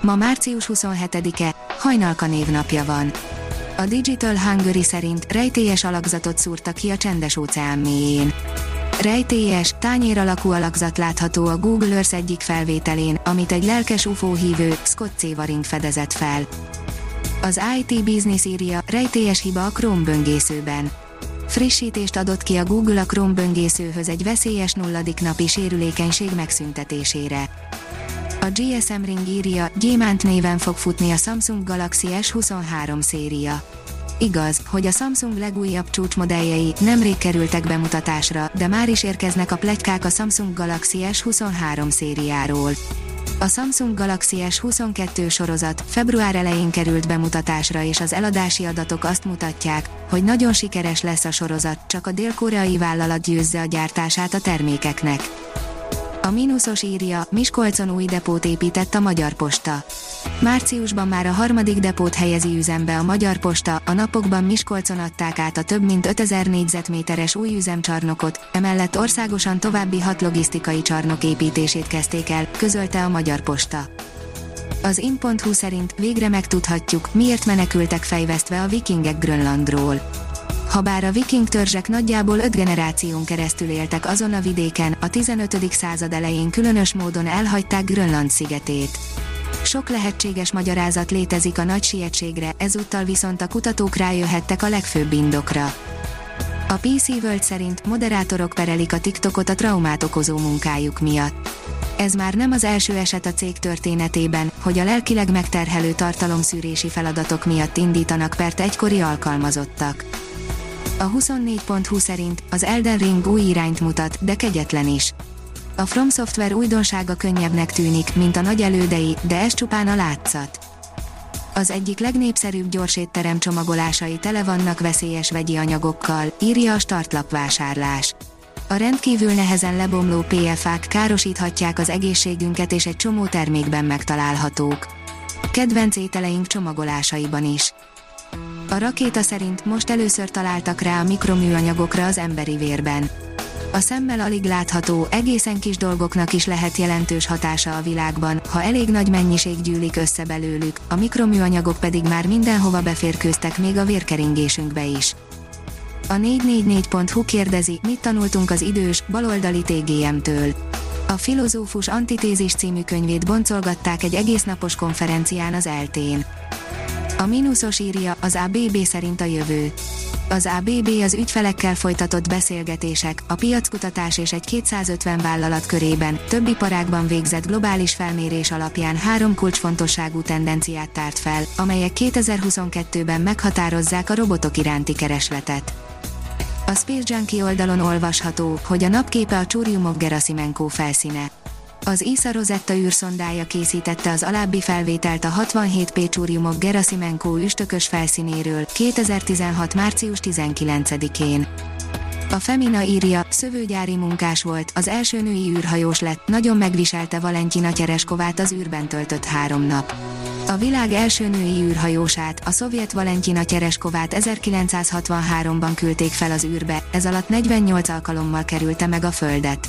Ma március 27-e, hajnalka névnapja van. A Digital Hungary szerint rejtélyes alakzatot szúrtak ki a csendes óceán mélyén. Rejtélyes, tányér alakú alakzat látható a Google Earth egyik felvételén, amit egy lelkes UFO hívő, Scott Cévarink fedezett fel. Az IT Business írja, rejtélyes hiba a Chrome böngészőben. Frissítést adott ki a Google a Chrome böngészőhöz egy veszélyes nulladik napi sérülékenység megszüntetésére. A GSM Ring írja, Gyémánt néven fog futni a Samsung Galaxy S23 széria. Igaz, hogy a Samsung legújabb csúcsmodelljei nemrég kerültek bemutatásra, de már is érkeznek a plegykák a Samsung Galaxy S23 szériáról. A Samsung Galaxy S22 sorozat február elején került bemutatásra és az eladási adatok azt mutatják, hogy nagyon sikeres lesz a sorozat, csak a dél-koreai vállalat győzze a gyártását a termékeknek. A mínuszos írja, Miskolcon új depót épített a Magyar Posta. Márciusban már a harmadik depót helyezi üzembe a Magyar Posta, a napokban Miskolcon adták át a több mint 5000 négyzetméteres új üzemcsarnokot, emellett országosan további hat logisztikai csarnok építését kezdték el, közölte a Magyar Posta. Az in.hu szerint végre megtudhatjuk, miért menekültek fejvesztve a vikingek Grönlandról. Habár a viking törzsek nagyjából öt generáción keresztül éltek azon a vidéken, a 15. század elején különös módon elhagyták Grönland szigetét. Sok lehetséges magyarázat létezik a nagy sietségre, ezúttal viszont a kutatók rájöhettek a legfőbb indokra. A PC World szerint moderátorok perelik a TikTokot a traumát okozó munkájuk miatt. Ez már nem az első eset a cég történetében, hogy a lelkileg megterhelő tartalomszűrési feladatok miatt indítanak pert egykori alkalmazottak. A 24.20 szerint az Elden Ring új irányt mutat, de kegyetlen is. A From Software újdonsága könnyebbnek tűnik, mint a nagy elődei, de ez csupán a látszat. Az egyik legnépszerűbb gyorsétterem csomagolásai tele vannak veszélyes vegyi anyagokkal, írja a startlap vásárlás. A rendkívül nehezen lebomló PFA-k károsíthatják az egészségünket és egy csomó termékben megtalálhatók. Kedvenc ételeink csomagolásaiban is. A rakéta szerint most először találtak rá a mikroműanyagokra az emberi vérben. A szemmel alig látható, egészen kis dolgoknak is lehet jelentős hatása a világban, ha elég nagy mennyiség gyűlik össze belőlük, a mikroműanyagok pedig már mindenhova beférkőztek még a vérkeringésünkbe is. A 444.hu kérdezi, mit tanultunk az idős, baloldali TGM-től. A filozófus antitézis című könyvét boncolgatták egy egésznapos konferencián az eltén. A mínuszos írja, az ABB szerint a jövő. Az ABB az ügyfelekkel folytatott beszélgetések, a piackutatás és egy 250 vállalat körében, több iparágban végzett globális felmérés alapján három kulcsfontosságú tendenciát tárt fel, amelyek 2022-ben meghatározzák a robotok iránti keresletet. A Space Junkie oldalon olvasható, hogy a napképe a Csúriumok Gerasimenko felszíne. Az ISA Rosetta űrszondája készítette az alábbi felvételt a 67 Pécsúriumok Gerasimenko üstökös felszínéről 2016. március 19-én. A Femina írja, szövőgyári munkás volt, az első női űrhajós lett, nagyon megviselte Valentina Csereskovát az űrben töltött három nap. A világ első női űrhajósát, a szovjet Valentina Csereskovát 1963-ban küldték fel az űrbe, ez alatt 48 alkalommal kerülte meg a Földet.